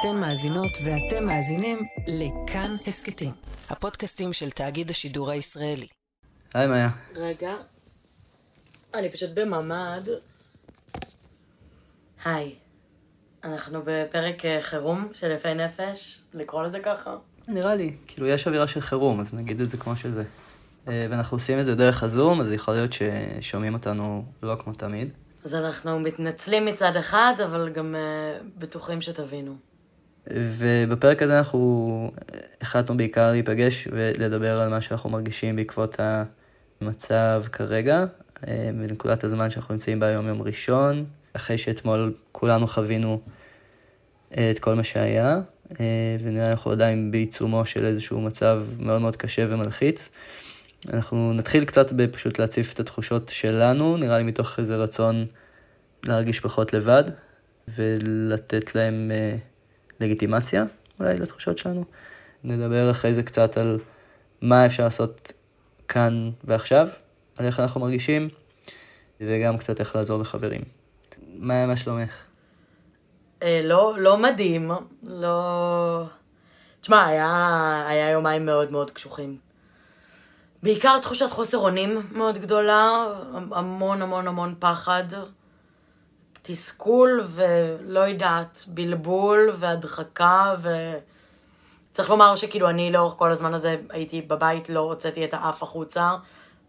אתן מאזינות ואתם מאזינים לכאן הסכתים, הפודקאסטים של תאגיד השידור הישראלי. היי מאיה. רגע. אני פשוט בממ"ד. היי. אנחנו בפרק אה, חירום של יפי נפש, לקרוא לזה ככה. נראה לי, כאילו יש אווירה של חירום, אז נגיד את זה כמו שזה. אה, ואנחנו עושים את זה דרך הזום, אז יכול להיות ששומעים אותנו לא כמו תמיד. אז אנחנו מתנצלים מצד אחד, אבל גם uh, בטוחים שתבינו. ובפרק הזה אנחנו החלטנו בעיקר להיפגש ולדבר על מה שאנחנו מרגישים בעקבות המצב כרגע, אה, בנקודת הזמן שאנחנו נמצאים בה היום יום ראשון, אחרי שאתמול כולנו חווינו אה, את כל מה שהיה, ונראה לי אנחנו עדיין בעיצומו של איזשהו מצב מאוד מאוד קשה ומלחיץ. אנחנו נתחיל קצת בפשוט להציף את התחושות שלנו, נראה לי מתוך איזה רצון להרגיש פחות לבד, ולתת להם אה, לגיטימציה אולי לתחושות שלנו. נדבר אחרי זה קצת על מה אפשר לעשות כאן ועכשיו, על איך אנחנו מרגישים, וגם קצת איך לעזור לחברים. מה, מה שלומך? אה, לא, לא מדהים, לא... תשמע, היה, היה יומיים מאוד מאוד קשוחים. בעיקר תחושת חוסר אונים מאוד גדולה, המון המון המון פחד, תסכול ולא יודעת, בלבול והדחקה ו... צריך לומר שכאילו אני לאורך כל הזמן הזה הייתי בבית, לא הוצאתי את האף החוצה,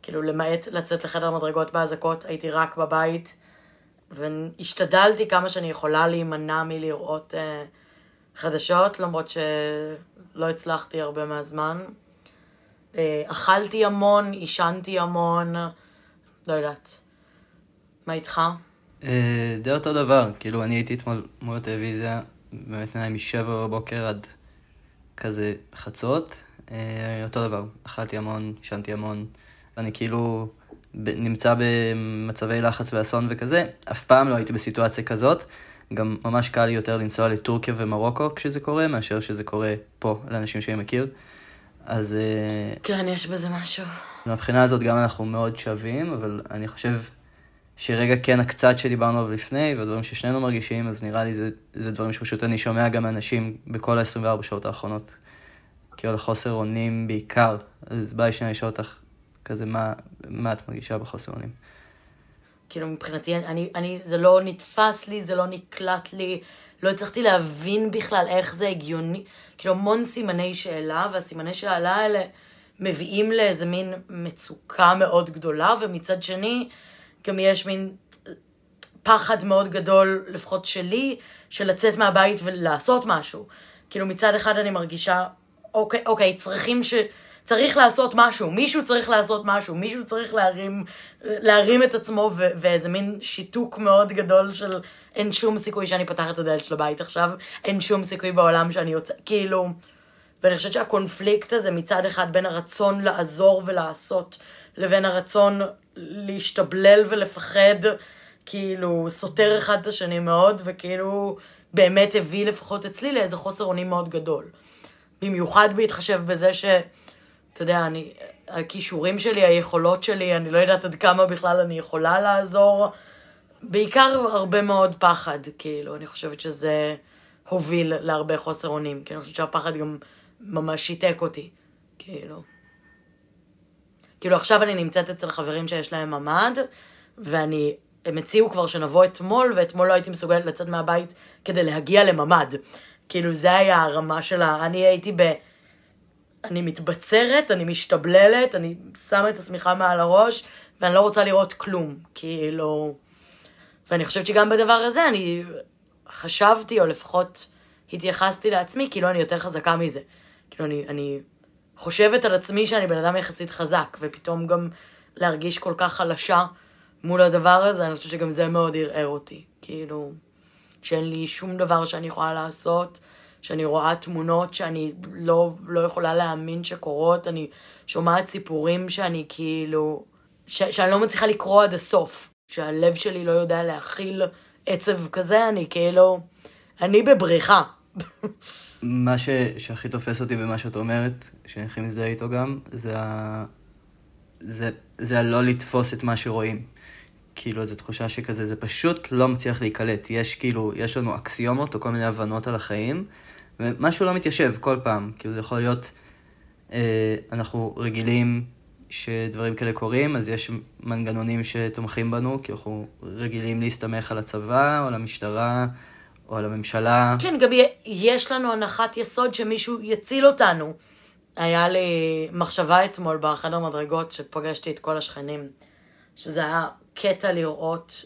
כאילו למעט לצאת לחדר מדרגות באזעקות, הייתי רק בבית, והשתדלתי כמה שאני יכולה להימנע מלראות uh, חדשות, למרות שלא הצלחתי הרבה מהזמן. אה, אכלתי המון, עישנתי המון, לא יודעת. מה איתך? אה, די אותו דבר, כאילו אני הייתי אתמול מול הטלוויזיה, באמת נראה משבע בבוקר עד כזה חצות, אה, אותו דבר, אכלתי המון, עישנתי המון, ואני כאילו נמצא במצבי לחץ ואסון וכזה, אף פעם לא הייתי בסיטואציה כזאת, גם ממש קל לי יותר לנסוע לטורקיה ומרוקו כשזה קורה, מאשר שזה קורה פה לאנשים שאני מכיר. אז... אה, כן, יש בזה משהו. מהבחינה הזאת גם אנחנו מאוד שווים, אבל אני חושב שרגע כן הקצת שדיברנו עליו לפני, והדברים ששנינו מרגישים, אז נראה לי זה, זה דברים שפשוט אני שומע גם מאנשים בכל ה-24 שעות האחרונות. כאילו לחוסר אונים בעיקר. אז בא לי שנייה לשאול אותך כזה, מה, מה את מרגישה בחוסר אונים? כאילו מבחינתי, אני, אני, זה לא נתפס לי, זה לא נקלט לי. לא הצלחתי להבין בכלל איך זה הגיוני, כאילו המון סימני שאלה, והסימני שאלה האלה מביאים לאיזה מין מצוקה מאוד גדולה, ומצד שני גם יש מין פחד מאוד גדול, לפחות שלי, של לצאת מהבית ולעשות משהו. כאילו מצד אחד אני מרגישה, אוקיי, אוקיי, צריכים ש... צריך לעשות משהו, מישהו צריך לעשות משהו, מישהו צריך להרים, להרים את עצמו ו- ואיזה מין שיתוק מאוד גדול של אין שום סיכוי שאני פותחת את הדלת של הבית עכשיו, אין שום סיכוי בעולם שאני יוצא, כאילו, ואני חושבת שהקונפליקט הזה מצד אחד בין הרצון לעזור ולעשות, לבין הרצון להשתבלל ולפחד, כאילו, סותר אחד את השני מאוד, וכאילו, באמת הביא לפחות אצלי לאיזה חוסר אונים מאוד גדול. במיוחד בהתחשב בזה ש... אתה יודע, אני, הכישורים שלי, היכולות שלי, אני לא יודעת עד כמה בכלל אני יכולה לעזור. בעיקר הרבה מאוד פחד, כאילו, אני חושבת שזה הוביל להרבה חוסר אונים, כי אני חושבת שהפחד גם ממש שיתק אותי, כאילו. כאילו עכשיו אני נמצאת אצל חברים שיש להם ממ"ד, ואני, הם הציעו כבר שנבוא אתמול, ואתמול לא הייתי מסוגלת לצאת מהבית כדי להגיע לממ"ד. כאילו זה היה הרמה שלה, אני הייתי ב... אני מתבצרת, אני משתבללת, אני שמה את השמיכה מעל הראש, ואני לא רוצה לראות כלום, כאילו... ואני חושבת שגם בדבר הזה אני חשבתי, או לפחות התייחסתי לעצמי, כאילו אני יותר חזקה מזה. כאילו אני, אני חושבת על עצמי שאני בן אדם יחסית חזק, ופתאום גם להרגיש כל כך חלשה מול הדבר הזה, אני חושבת שגם זה מאוד ערער אותי. כאילו, שאין לי שום דבר שאני יכולה לעשות, שאני רואה תמונות שאני לא, לא יכולה להאמין שקורות, אני שומעת סיפורים שאני כאילו, ש, שאני לא מצליחה לקרוא עד הסוף, שהלב שלי לא יודע להכיל עצב כזה, אני כאילו, אני בבריחה. מה ש, שהכי תופס אותי במה שאת אומרת, שאני הכי מזדהה איתו גם, זה, ה... זה, זה הלא לתפוס את מה שרואים. כאילו איזו תחושה שכזה, זה פשוט לא מצליח להיקלט. יש כאילו, יש לנו אקסיומות או כל מיני הבנות על החיים, ומשהו לא מתיישב כל פעם. כאילו זה יכול להיות, אה, אנחנו רגילים שדברים כאלה קורים, אז יש מנגנונים שתומכים בנו, כי אנחנו רגילים להסתמך על הצבא, או על המשטרה, או על הממשלה. כן, גם יש לנו הנחת יסוד שמישהו יציל אותנו. היה לי מחשבה אתמול בחדר מדרגות, שפגשתי את כל השכנים, שזה היה קטע לראות,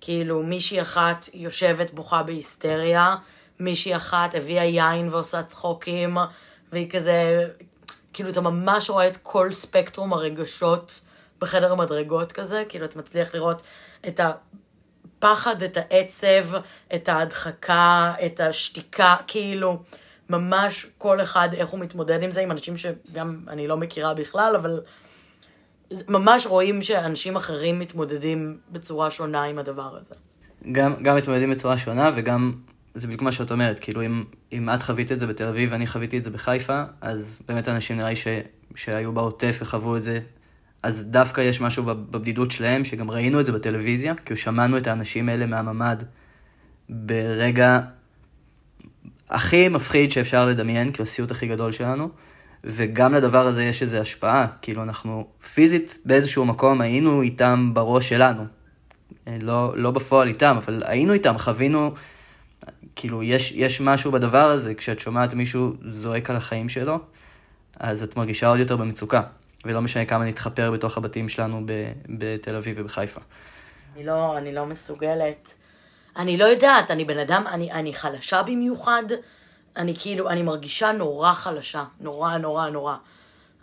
כאילו, מישהי אחת יושבת בוכה בהיסטריה, מישהי אחת הביאה יין ועושה צחוקים, והיא כזה, כאילו, אתה ממש רואה את כל ספקטרום הרגשות בחדר המדרגות כזה, כאילו, אתה מצליח לראות את הפחד, את העצב, את ההדחקה, את השתיקה, כאילו, ממש כל אחד איך הוא מתמודד עם זה, עם אנשים שגם אני לא מכירה בכלל, אבל ממש רואים שאנשים אחרים מתמודדים בצורה שונה עם הדבר הזה. גם, גם מתמודדים בצורה שונה וגם זה בדיוק מה שאת אומרת, כאילו אם, אם את חווית את זה בתל אביב ואני חוויתי את זה בחיפה, אז באמת אנשים נראה לי ש, שהיו בעוטף וחוו את זה, אז דווקא יש משהו בבדידות שלהם, שגם ראינו את זה בטלוויזיה, כאילו שמענו את האנשים האלה מהממ"ד ברגע הכי מפחיד שאפשר לדמיין, כאילו הסיוט הכי גדול שלנו, וגם לדבר הזה יש איזו השפעה, כאילו אנחנו פיזית באיזשהו מקום היינו איתם בראש שלנו, לא, לא בפועל איתם, אבל היינו איתם, חווינו... כאילו, יש, יש משהו בדבר הזה, כשאת שומעת מישהו זועק על החיים שלו, אז את מרגישה עוד יותר במצוקה. ולא משנה כמה נתחפר בתוך הבתים שלנו בתל אביב ובחיפה. אני לא, אני לא מסוגלת. אני לא יודעת, אני בן אדם, אני, אני חלשה במיוחד. אני כאילו, אני מרגישה נורא חלשה. נורא, נורא, נורא.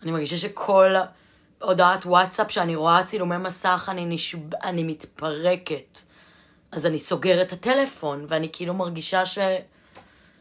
אני מרגישה שכל הודעת וואטסאפ שאני רואה צילומי מסך, אני, נשב... אני מתפרקת. אז אני סוגרת את הטלפון, ואני כאילו מרגישה ש...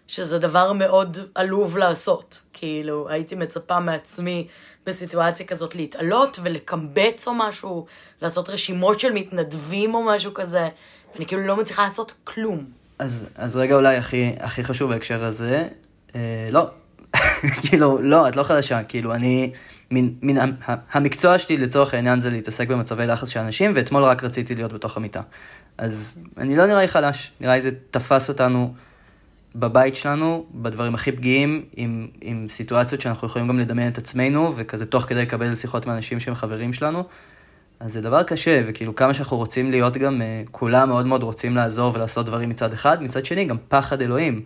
שזה דבר מאוד עלוב לעשות. כאילו, הייתי מצפה מעצמי בסיטואציה כזאת להתעלות ולקמבץ או משהו, לעשות רשימות של מתנדבים או משהו כזה, ואני כאילו לא מצליחה לעשות כלום. אז, אז רגע אולי הכי, הכי חשוב בהקשר הזה, אה, לא, כאילו, לא, את לא חדשה, כאילו, אני, מן, מן, המקצוע שלי לצורך העניין זה להתעסק במצבי לחץ של אנשים, ואתמול רק רציתי להיות בתוך המיטה. אז אני לא נראה לי חלש, נראה לי זה תפס אותנו בבית שלנו, בדברים הכי פגיעים, עם, עם סיטואציות שאנחנו יכולים גם לדמיין את עצמנו, וכזה תוך כדי לקבל שיחות מאנשים שהם חברים שלנו. אז זה דבר קשה, וכאילו כמה שאנחנו רוצים להיות גם, אה, כולם מאוד מאוד רוצים לעזור ולעשות דברים מצד אחד, מצד שני גם פחד אלוהים.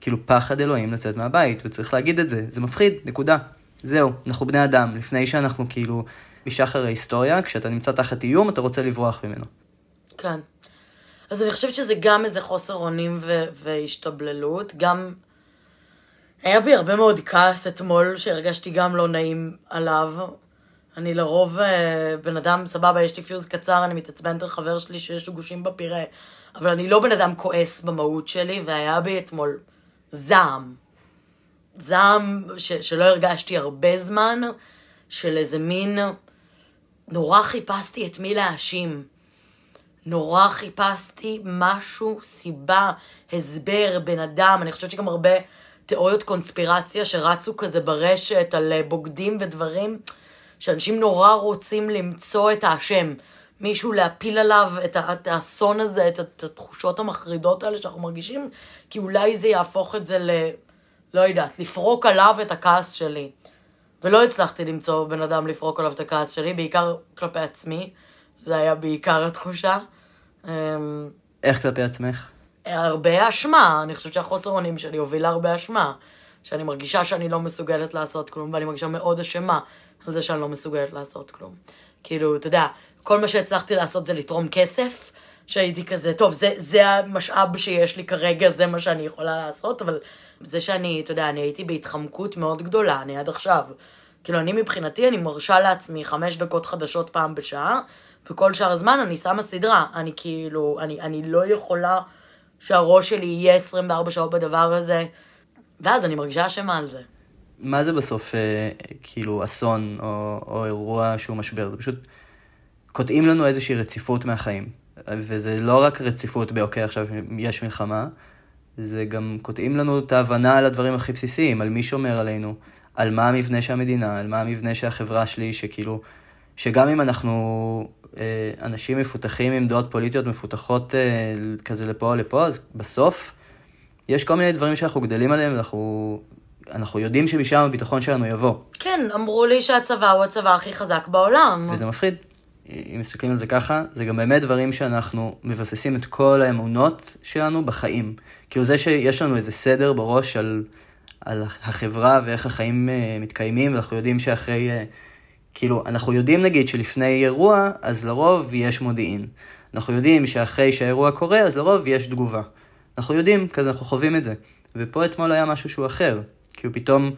כאילו פחד אלוהים לצאת מהבית, וצריך להגיד את זה, זה מפחיד, נקודה. זהו, אנחנו בני אדם, לפני שאנחנו כאילו משחר ההיסטוריה, כשאתה נמצא תחת איום, אתה רוצה לברוח ממנו. כן. אז אני חושבת שזה גם איזה חוסר אונים ו- והשתבללות, גם... היה בי הרבה מאוד כעס אתמול, שהרגשתי גם לא נעים עליו. אני לרוב אה, בן אדם, סבבה, יש לי פיוז קצר, אני מתעצבנת על חבר שלי שיש לו גושים בפירה, אבל אני לא בן אדם כועס במהות שלי, והיה בי אתמול זעם. זעם ש- שלא הרגשתי הרבה זמן, של איזה מין... נורא חיפשתי את מי להאשים. נורא חיפשתי משהו, סיבה, הסבר, בן אדם. אני חושבת שגם הרבה תיאוריות קונספירציה שרצו כזה ברשת על אה, בוגדים ודברים, שאנשים נורא רוצים למצוא את האשם. מישהו להפיל עליו את, האסון הזה, את התחושות המחרידות האלה שאנחנו מרגישים, כי אולי זה יהפוך את זה ל... לא יודעת, לפרוק עליו את הכעס שלי. ולא הצלחתי למצוא בן אדם לפרוק עליו את הכעס שלי, בעיקר כלפי עצמי. זה היה בעיקר התחושה. אמ, איך כלפי עצמך? הרבה אשמה, אני חושבת שהחוסר אונים שלי הוביל להרבה אשמה. שאני מרגישה שאני לא מסוגלת לעשות כלום, ואני מרגישה מאוד אשמה על זה שאני לא מסוגלת לעשות כלום. כאילו, אתה יודע, כל מה שהצלחתי לעשות זה לתרום כסף, שהייתי כזה, טוב, זה, זה המשאב שיש לי כרגע, זה מה שאני יכולה לעשות, אבל זה שאני, אתה יודע, אני הייתי בהתחמקות מאוד גדולה, אני עד עכשיו. כאילו, אני מבחינתי, אני מרשה לעצמי חמש דקות חדשות פעם בשעה, וכל שאר הזמן אני שמה סדרה. אני כאילו, אני, אני לא יכולה שהראש שלי יהיה 24 שעות בדבר הזה, ואז אני מרגישה אשמה על זה. מה זה בסוף אה, כאילו אסון או, או אירוע שהוא משבר? זה פשוט קוטעים לנו איזושהי רציפות מהחיים. וזה לא רק רציפות באוקיי, עכשיו יש מלחמה, זה גם קוטעים לנו את ההבנה על הדברים הכי בסיסיים, על מי שומר עלינו, על מה המבנה של המדינה, על מה המבנה של החברה שלי, שכאילו, שגם אם אנחנו אנשים מפותחים עם דעות פוליטיות מפותחות אה, כזה לפה או לפה, אז בסוף יש כל מיני דברים שאנחנו גדלים עליהם, ואנחנו אנחנו יודעים שמשם הביטחון שלנו יבוא. כן, אמרו לי שהצבא הוא הצבא הכי חזק בעולם. וזה מפחיד. אם מסתכלים על זה ככה, זה גם באמת דברים שאנחנו מבססים את כל האמונות שלנו בחיים. כאילו זה שיש לנו איזה סדר בראש על, על החברה ואיך החיים uh, מתקיימים, ואנחנו יודעים שאחרי, כאילו, אנחנו יודעים נגיד שלפני אירוע, אז לרוב יש מודיעין. אנחנו יודעים שאחרי שהאירוע קורה, אז לרוב יש תגובה. אנחנו יודעים, כזה אנחנו חווים את זה. ופה אתמול היה משהו שהוא אחר. כאילו פתאום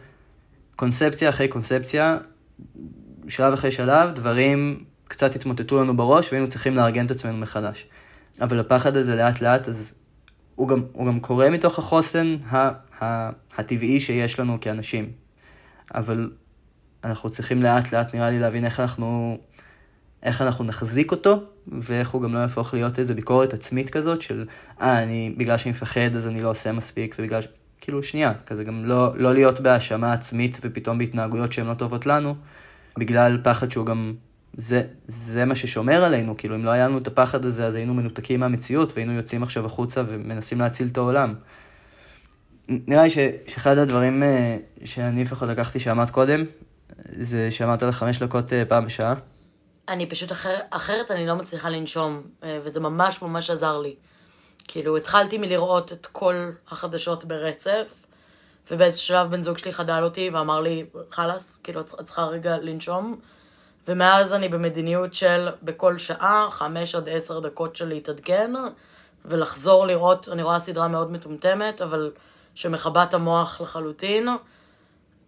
קונספציה אחרי קונספציה, שלב אחרי שלב, דברים קצת התמוטטו לנו בראש והיינו צריכים לארגן את עצמנו מחדש. אבל הפחד הזה לאט לאט, אז הוא גם, הוא גם קורה מתוך החוסן ה, ה, הטבעי שיש לנו כאנשים. אבל אנחנו צריכים לאט לאט נראה לי להבין איך אנחנו, איך אנחנו נחזיק אותו, ואיך הוא גם לא יהפוך להיות איזה ביקורת עצמית כזאת של, אה, אני, בגלל שאני מפחד אז אני לא עושה מספיק, ובגלל ש... כאילו שנייה, כזה גם לא, לא להיות בהאשמה עצמית ופתאום בהתנהגויות שהן לא טובות לנו, בגלל פחד שהוא גם, זה, זה מה ששומר עלינו, כאילו אם לא היה לנו את הפחד הזה אז היינו מנותקים מהמציאות והיינו יוצאים עכשיו החוצה ומנסים להציל את העולם. נראה לי ש, שאחד הדברים אה, שאני לפחות לקחתי שאמרת קודם, זה שאמרת על חמש דקות אה, פעם בשעה. אני פשוט אחר, אחרת אני לא מצליחה לנשום, אה, וזה ממש ממש עזר לי. כאילו, התחלתי מלראות את כל החדשות ברצף, ובאיזשהו שלב בן זוג שלי חדל אותי ואמר לי, חלאס, כאילו, את צריכה רגע לנשום. ומאז אני במדיניות של בכל שעה, חמש עד עשר דקות של להתעדכן, ולחזור לראות, אני רואה סדרה מאוד מטומטמת, אבל שמכבה את המוח לחלוטין,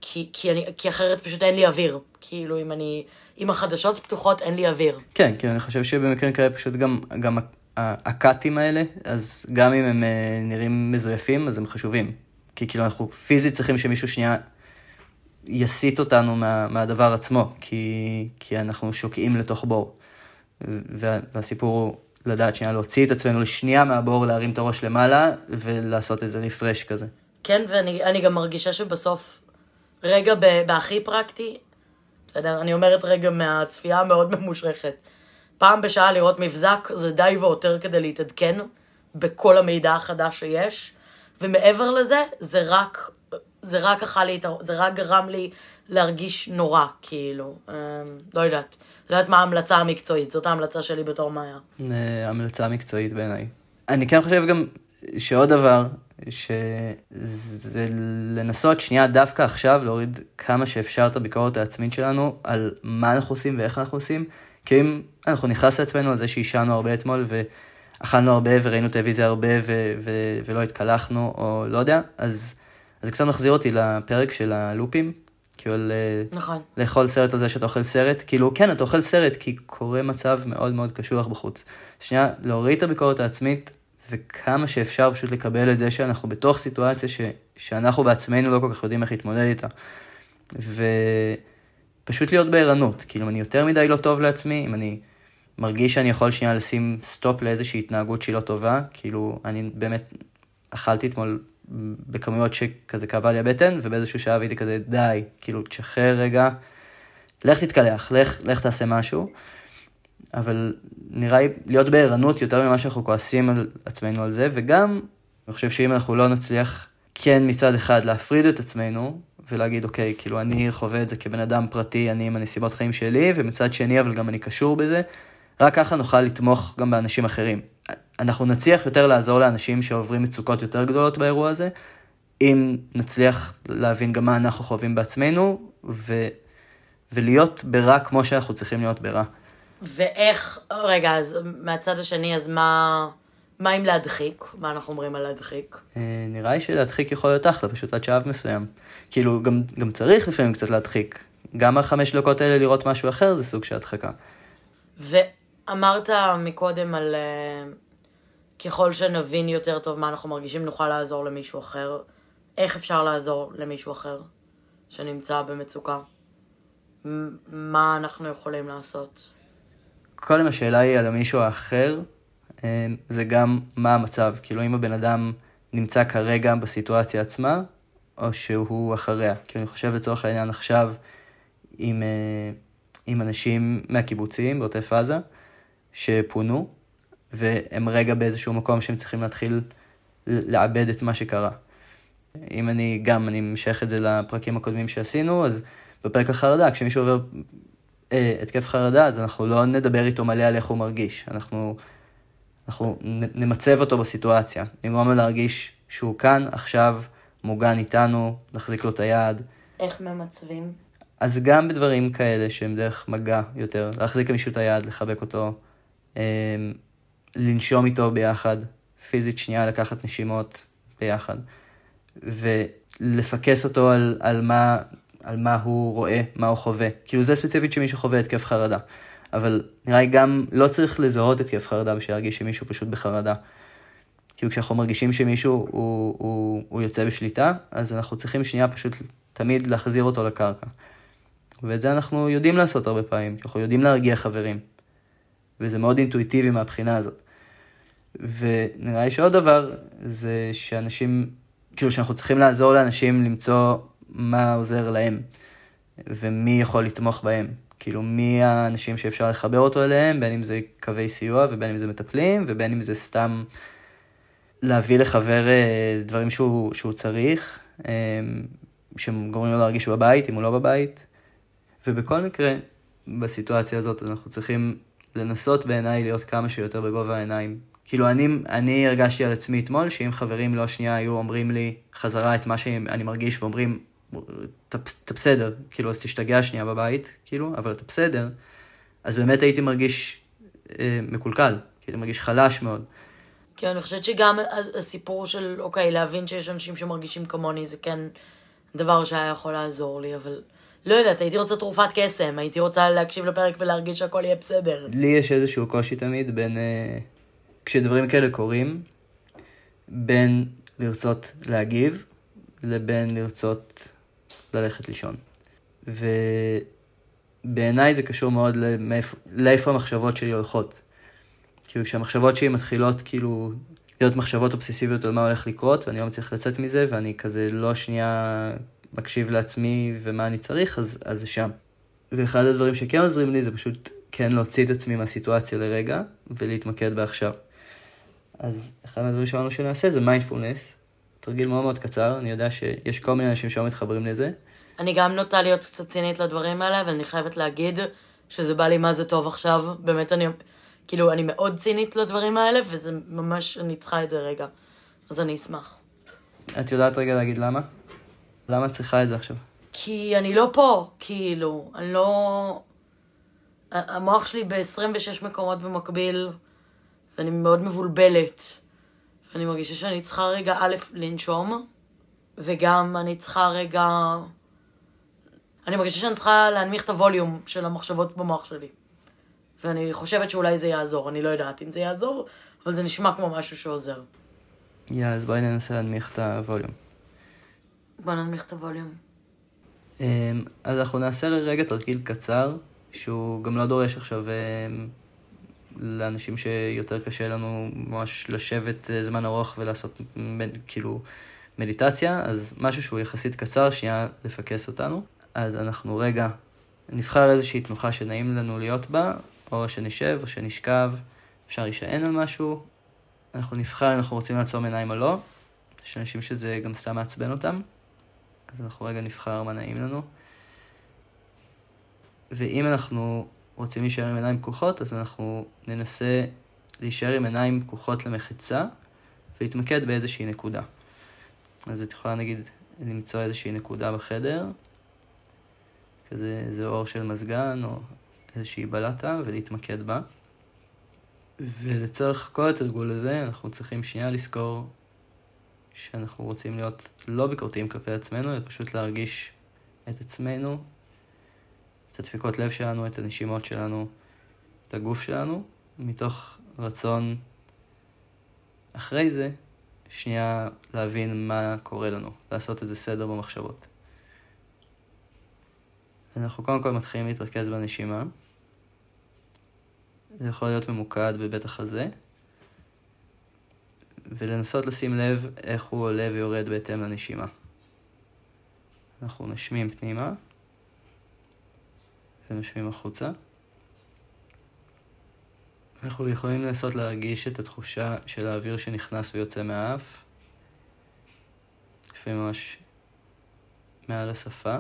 כי, כי, אני, כי אחרת פשוט אין לי אוויר. כאילו, אם אני, אם החדשות פתוחות, אין לי אוויר. כן, כי אני חושב שבמקרים כאלה פשוט גם, גם הקאטים האלה, אז גם אם הם אה, נראים מזויפים, אז הם חשובים. כי כאילו אנחנו פיזית צריכים שמישהו שנייה יסיט אותנו מה, מהדבר עצמו, כי, כי אנחנו שוקעים לתוך בור. וה, והסיפור הוא לדעת שנייה להוציא את עצמנו לשנייה מהבור, להרים את הראש למעלה ולעשות איזה רפרש כזה. כן, ואני גם מרגישה שבסוף, רגע בהכי פרקטי, בסדר, אני אומרת רגע מהצפייה המאוד ממושכת. פעם בשעה לראות מבזק זה די והותר כדי להתעדכן בכל המידע החדש שיש, ומעבר לזה, זה רק, זה רק אכל לי, זה רק גרם לי להרגיש נורא, כאילו, אה, לא יודעת. לא יודעת מה ההמלצה המקצועית, זאת ההמלצה שלי בתור מאיה. אה, המלצה מקצועית בעיניי. אני כן חושב גם שעוד דבר, שזה לנסות שנייה דווקא עכשיו להוריד כמה שאפשר את הביקורת העצמית שלנו על מה אנחנו עושים ואיך אנחנו עושים, כי אם אנחנו נכנס לעצמנו על זה שעישנו הרבה אתמול ואכלנו הרבה וראינו טלוויזיה הרבה ו- ו- ולא התקלחנו או לא יודע, אז זה קצת מחזיר אותי לפרק של הלופים, כאילו נכון. לאכול סרט על זה שאתה אוכל סרט, כאילו כן, אתה אוכל סרט כי קורה מצב מאוד מאוד קשוח בחוץ. שנייה, להוריד את הביקורת העצמית וכמה שאפשר פשוט לקבל את זה שאנחנו בתוך סיטואציה ש- שאנחנו בעצמנו לא כל כך יודעים איך להתמודד איתה. ו... פשוט להיות בערנות. כאילו, אם אני יותר מדי לא טוב לעצמי, אם אני מרגיש שאני יכול שנייה לשים סטופ לאיזושהי התנהגות שהיא לא טובה, כאילו, אני באמת אכלתי אתמול בכמויות שכזה כאבה לי הבטן, ובאיזשהו שעה הייתי כזה, די, כאילו, תשחרר רגע, לך תתקלח, לך, לך תעשה משהו. אבל נראה לי להיות בערנות יותר ממה שאנחנו כועסים על עצמנו על זה, וגם, אני חושב שאם אנחנו לא נצליח כן מצד אחד להפריד את עצמנו, ולהגיד, אוקיי, כאילו אני חווה את זה כבן אדם פרטי, אני עם הנסיבות חיים שלי, ומצד שני, אבל גם אני קשור בזה, רק ככה נוכל לתמוך גם באנשים אחרים. אנחנו נצליח יותר לעזור לאנשים שעוברים מצוקות יותר גדולות באירוע הזה, אם נצליח להבין גם מה אנחנו חווים בעצמנו, ו... ולהיות ברע כמו שאנחנו צריכים להיות ברע. ואיך, רגע, אז מהצד השני, אז מה... מה עם להדחיק? מה אנחנו אומרים על להדחיק? אה, נראה לי שלהדחיק יכול להיות אחלה, פשוט עד שלב מסוים. כאילו, גם, גם צריך לפעמים קצת להדחיק. גם החמש דקות האלה לראות משהו אחר זה סוג של הדחקה. ואמרת מקודם על uh, ככל שנבין יותר טוב מה אנחנו מרגישים, נוכל לעזור למישהו אחר. איך אפשר לעזור למישהו אחר שנמצא במצוקה? מה אנחנו יכולים לעשות? קודם השאלה היא על המישהו האחר, אה, זה גם מה המצב. כאילו, אם הבן אדם נמצא כרגע בסיטואציה עצמה, או שהוא אחריה. כי אני חושב לצורך העניין עכשיו עם, אה, עם אנשים מהקיבוצים בעוטף עזה, שפונו, והם רגע באיזשהו מקום שהם צריכים להתחיל לעבד את מה שקרה. אם אני גם, אני משייך את זה לפרקים הקודמים שעשינו, אז בפרק החרדה, כשמישהו עובר אה, התקף חרדה, אז אנחנו לא נדבר איתו מלא על איך הוא מרגיש. אנחנו, אנחנו נמצב אותו בסיטואציה, נגרום לו להרגיש שהוא כאן, עכשיו, מוגן איתנו, נחזיק לו את היד. איך ממצבים? אז גם בדברים כאלה שהם דרך מגע יותר, להחזיק למישהו את היד, לחבק אותו, אה, לנשום איתו ביחד, פיזית שנייה לקחת נשימות ביחד, ולפקס אותו על, על, מה, על מה הוא רואה, מה הוא חווה. כאילו זה ספציפית שמישהו חווה התקף חרדה. אבל נראה לי גם לא צריך לזהות התקף חרדה בשביל להרגיש שמישהו פשוט בחרדה. כאילו כשאנחנו מרגישים שמישהו הוא, הוא, הוא יוצא בשליטה, אז אנחנו צריכים שנייה פשוט תמיד להחזיר אותו לקרקע. ואת זה אנחנו יודעים לעשות הרבה פעמים, אנחנו יודעים להרגיע חברים. וזה מאוד אינטואיטיבי מהבחינה הזאת. ונראה לי שעוד דבר, זה שאנשים, כאילו שאנחנו צריכים לעזור לאנשים למצוא מה עוזר להם, ומי יכול לתמוך בהם. כאילו מי האנשים שאפשר לחבר אותו אליהם, בין אם זה קווי סיוע ובין אם זה מטפלים, ובין אם זה סתם להביא לחבר אה, דברים שהוא, שהוא צריך, אה, שגורמים לו להרגיש בבית, אם הוא לא בבית. ובכל מקרה, בסיטואציה הזאת אנחנו צריכים לנסות בעיניי להיות כמה שיותר בגובה העיניים. כאילו אני, אני הרגשתי על עצמי אתמול, שאם חברים לא שנייה היו אומרים לי חזרה את מה שאני מרגיש ואומרים, אתה בסדר, כאילו אז תשתגע שנייה בבית, כאילו, אבל אתה בסדר, אז באמת הייתי מרגיש אה, מקולקל, כאילו מרגיש חלש מאוד. כן, אני חושבת שגם הסיפור של, אוקיי, להבין שיש אנשים שמרגישים כמוני, זה כן דבר שהיה יכול לעזור לי, אבל לא יודעת, הייתי רוצה תרופת קסם, הייתי רוצה להקשיב לפרק ולהרגיש שהכל יהיה בסדר. לי יש איזשהו קושי תמיד בין, אה, כשדברים כאלה קורים, בין לרצות להגיב לבין לרצות ללכת לישון. ובעיניי זה קשור מאוד לאיפה המחשבות שלי הולכות. כאילו כשהמחשבות שלי מתחילות כאילו להיות מחשבות אובססיביות על מה הולך לקרות, ואני לא מצליח לצאת מזה, ואני כזה לא שנייה מקשיב לעצמי ומה אני צריך, אז, אז זה שם. ואחד הדברים שכן עוזרים לי זה פשוט כן להוציא את עצמי מהסיטואציה לרגע, ולהתמקד בעכשיו. אז אחד הדברים שאמרנו שנעשה זה מיינדפולנס, תרגיל מאוד מאוד קצר, אני יודע שיש כל מיני אנשים שלא מתחברים לזה. אני גם נוטה להיות קצת צינית לדברים האלה, אבל אני חייבת להגיד שזה בא לי מה זה טוב עכשיו, באמת אני, כאילו, אני מאוד צינית לדברים האלה, וזה ממש, אני צריכה את זה רגע. אז אני אשמח. את יודעת רגע להגיד למה? למה את צריכה את זה עכשיו? כי אני לא פה, כאילו, אני לא... המוח שלי ב-26 מקומות במקביל, ואני מאוד מבולבלת. ואני מרגישה שאני צריכה רגע א', לנשום, וגם אני צריכה רגע... אני מרגישה שאני צריכה להנמיך את הווליום של המחשבות במוח שלי. ואני חושבת שאולי זה יעזור, אני לא יודעת אם זה יעזור, אבל זה נשמע כמו משהו שעוזר. יא, yeah, אז בואי ננסה להנמיך את הווליום. בוא ננמיך את הווליום. אמ, אז אנחנו נעשה רגע תרגיל קצר, שהוא גם לא דורש עכשיו אמ, לאנשים שיותר קשה לנו ממש לשבת אה, זמן ארוך ולעשות כאילו מדיטציה, אז משהו שהוא יחסית קצר, שנייה לפקס אותנו. אז אנחנו רגע נבחר איזושהי תנוחה שנעים לנו להיות בה, או שנשב או שנשכב, אפשר להישען על משהו. אנחנו נבחר אם אנחנו רוצים לעצום עיניים או לא. יש אנשים שזה גם סתם מעצבן אותם. אז אנחנו רגע נבחר מה נעים לנו. ואם אנחנו רוצים להישאר עם עיניים פקוחות, אז אנחנו ננסה להישאר עם עיניים פקוחות למחצה, ולהתמקד באיזושהי נקודה. אז את יכולה נגיד למצוא איזושהי נקודה בחדר, כזה איזה אור של מזגן או איזושהי בלטה, ולהתמקד בה. ולצורך כל התרגול הזה, אנחנו צריכים שנייה לזכור שאנחנו רוצים להיות לא ביקורתיים כלפי עצמנו, אלא פשוט להרגיש את עצמנו, את הדפיקות לב שלנו, את הנשימות שלנו, את הגוף שלנו, מתוך רצון אחרי זה, שנייה להבין מה קורה לנו, לעשות איזה סדר במחשבות. אנחנו קודם כל מתחילים להתרכז בנשימה. זה יכול להיות ממוקד בבית החזה. ולנסות לשים לב איך הוא עולה ויורד בהתאם לנשימה. אנחנו נשמים פנימה ונשמים החוצה. אנחנו יכולים לנסות להרגיש את התחושה של האוויר שנכנס ויוצא מהאף, לפעמים ממש מעל השפה.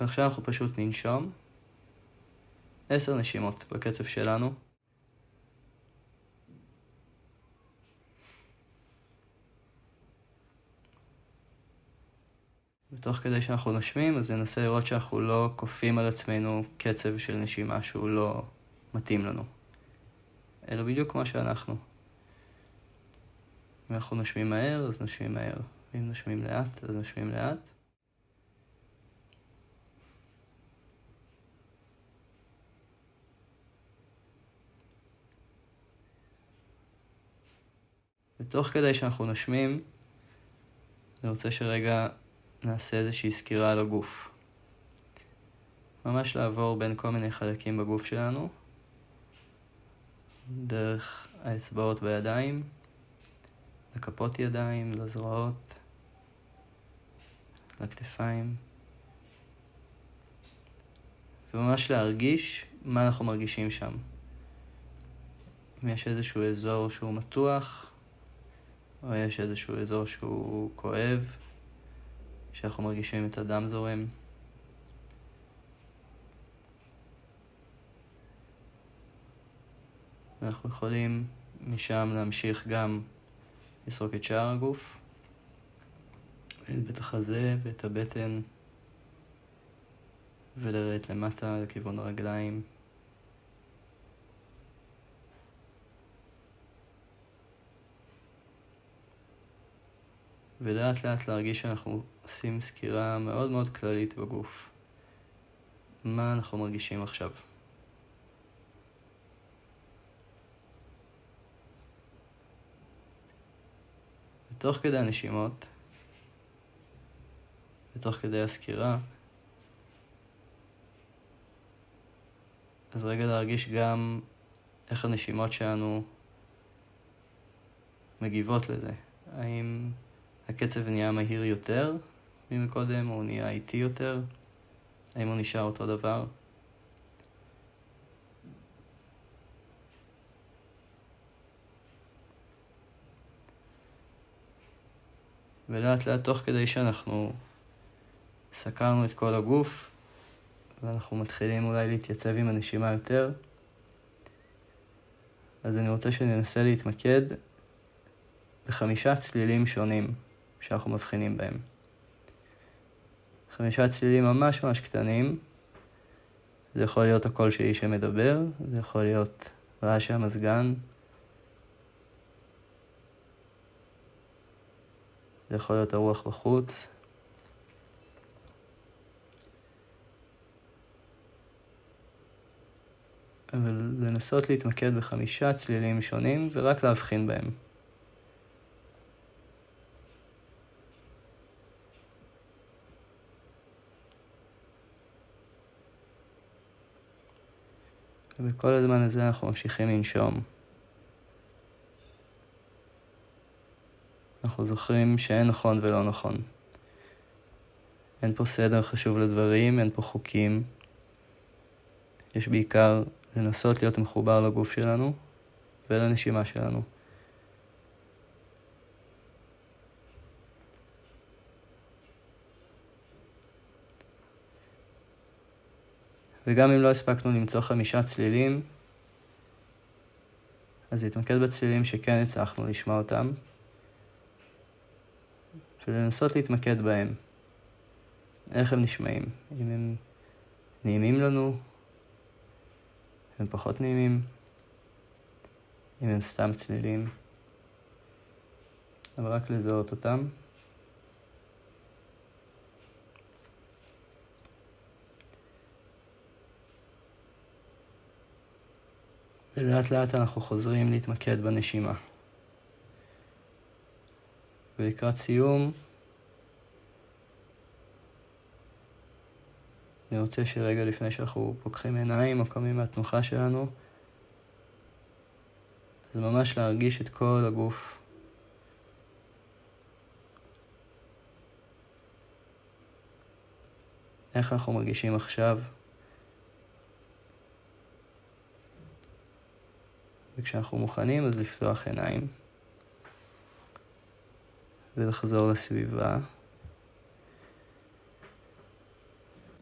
ועכשיו אנחנו פשוט ננשום עשר נשימות בקצב שלנו. ותוך כדי שאנחנו נושמים, אז ננסה לראות שאנחנו לא כופים על עצמנו קצב של נשימה שהוא לא מתאים לנו, אלא בדיוק כמו שאנחנו. אם אנחנו נושמים מהר, אז נושמים מהר. ואם נושמים לאט, אז נושמים לאט. ותוך כדי שאנחנו נושמים, אני רוצה שרגע נעשה איזושהי סקירה על הגוף. ממש לעבור בין כל מיני חלקים בגוף שלנו, דרך האצבעות בידיים, לכפות ידיים, לזרועות, לכתפיים, וממש להרגיש מה אנחנו מרגישים שם. אם יש איזשהו אזור שהוא מתוח, או יש איזשהו אזור שהוא כואב, שאנחנו מרגישים את הדם זורם. ואנחנו יכולים משם להמשיך גם לסרוק את שאר הגוף, את החזה ואת הבטן, ולרדת למטה לכיוון הרגליים. ולאט לאט להרגיש שאנחנו עושים סקירה מאוד מאוד כללית בגוף. מה אנחנו מרגישים עכשיו? ותוך כדי הנשימות, ותוך כדי הסקירה, אז רגע להרגיש גם איך הנשימות שלנו מגיבות לזה. האם הקצב נהיה מהיר יותר ממקודם, או נהיה איטי יותר? האם הוא נשאר אותו דבר? ולאט לאט תוך כדי שאנחנו סקרנו את כל הגוף ואנחנו מתחילים אולי להתייצב עם הנשימה יותר, אז אני רוצה שננסה להתמקד בחמישה צלילים שונים שאנחנו מבחינים בהם. חמישה צלילים ממש ממש קטנים, זה יכול להיות הקול של איש שמדבר, זה יכול להיות רעש המזגן, זה יכול להיות הרוח בחוץ. אבל לנסות להתמקד בחמישה צלילים שונים ורק להבחין בהם. ובכל הזמן הזה אנחנו ממשיכים לנשום. אנחנו זוכרים שאין נכון ולא נכון. אין פה סדר חשוב לדברים, אין פה חוקים. יש בעיקר לנסות להיות מחובר לגוף שלנו ולנשימה שלנו. וגם אם לא הספקנו למצוא חמישה צלילים, אז להתמקד בצלילים שכן הצלחנו לשמוע אותם, ולנסות להתמקד בהם. איך הם נשמעים? אם הם נעימים לנו, הם פחות נעימים, אם הם סתם צלילים, אבל רק לזהות אותם. ולאט לאט אנחנו חוזרים להתמקד בנשימה. ולקראת סיום, אני רוצה שרגע לפני שאנחנו פוקחים עיניים או קמים מהתנוחה שלנו, אז ממש להרגיש את כל הגוף. איך אנחנו מרגישים עכשיו וכשאנחנו מוכנים אז לפתוח עיניים ולחזור לסביבה.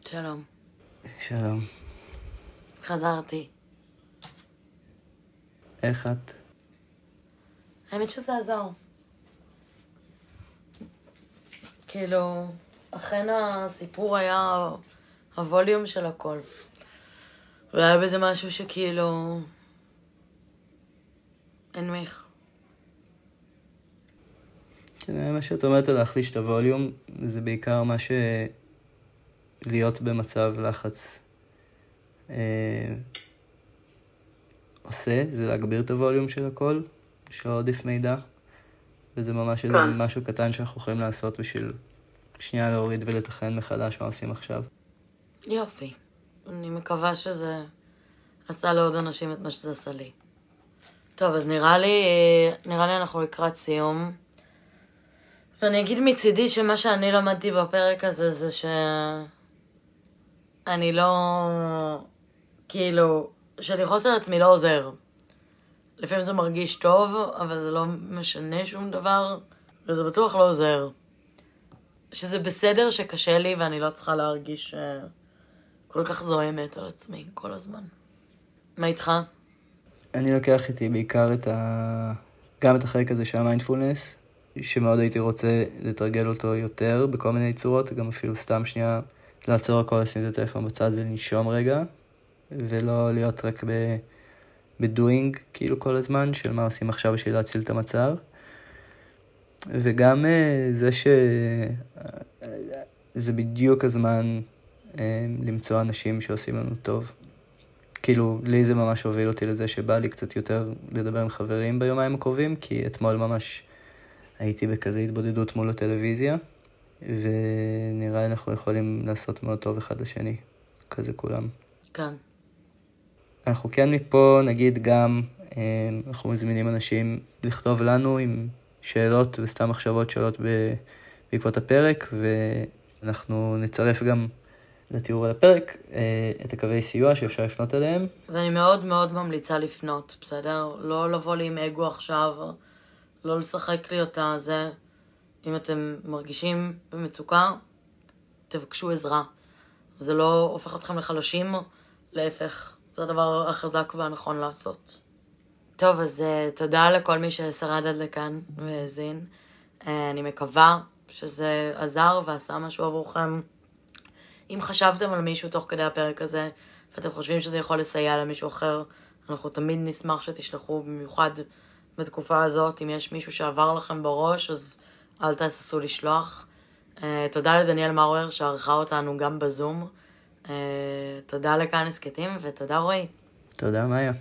שלום. שלום. חזרתי. איך את? האמת שזה עזר. כאילו, אכן הסיפור היה הווליום של הכל. והיה בזה משהו שכאילו... הנמיך. כן, מה שאת אומרת על להחליש את הווליום, זה בעיקר מה ש... להיות במצב לחץ אה, עושה, זה להגביר את הווליום של הכל, של עודף מידע, וזה ממש איזה כן. משהו קטן שאנחנו יכולים לעשות בשביל שנייה להוריד ולתכנן מחדש מה עושים עכשיו. יופי. אני מקווה שזה עשה לעוד אנשים את מה שזה עשה לי. טוב, אז נראה לי, נראה לי אנחנו לקראת סיום. ואני אגיד מצידי שמה שאני למדתי בפרק הזה זה ש... אני לא... כאילו, שלכעוס על עצמי לא עוזר. לפעמים זה מרגיש טוב, אבל זה לא משנה שום דבר, וזה בטוח לא עוזר. שזה בסדר שקשה לי ואני לא צריכה להרגיש אה, כל כך זוהמת על עצמי כל הזמן. מה איתך? אני לוקח איתי בעיקר את ה... גם את החלק הזה של המיינדפולנס, שמאוד הייתי רוצה לתרגל אותו יותר בכל מיני צורות, גם אפילו סתם שנייה לעצור הכל, לשים את הטלפון בצד ולנשום רגע, ולא להיות רק ב... בדואינג כאילו כל הזמן, של מה עושים עכשיו בשביל להציל את המצב. וגם אה, זה ש... זה בדיוק הזמן אה, למצוא אנשים שעושים לנו טוב. כאילו, לי זה ממש הוביל אותי לזה שבא לי קצת יותר לדבר עם חברים ביומיים הקרובים, כי אתמול ממש הייתי בכזה התבודדות מול הטלוויזיה, ונראה לי אנחנו יכולים לעשות מאוד טוב אחד לשני, כזה כולם. כן. אנחנו כן מפה נגיד גם, אה, אנחנו מזמינים אנשים לכתוב לנו עם שאלות וסתם מחשבות שאלות בעקבות הפרק, ואנחנו נצרף גם לתיאור על הפרק אה, את הקווי סיוע שאפשר לפנות אליהם. ואני מאוד מאוד ממליצה לפנות, בסדר? לא לבוא לי עם אגו עכשיו, לא לשחק לי אותה זה. אם אתם מרגישים במצוקה, תבקשו עזרה. זה לא הופך אתכם לחלשים, להפך, זה הדבר החזק והנכון לעשות. טוב, אז uh, תודה לכל מי ששרד עד לכאן והאזין. Uh, אני מקווה שזה עזר ועשה משהו עבורכם. אם חשבתם על מישהו תוך כדי הפרק הזה, ואתם חושבים שזה יכול לסייע למישהו אחר, אנחנו תמיד נשמח שתשלחו, במיוחד בתקופה הזאת, אם יש מישהו שעבר לכם בראש, אז אל תהססו לשלוח. Uh, תודה לדניאל מאואר שערכה אותנו גם בזום. Uh, תודה לכאן הסכתים, ותודה רועי. תודה, מאיה.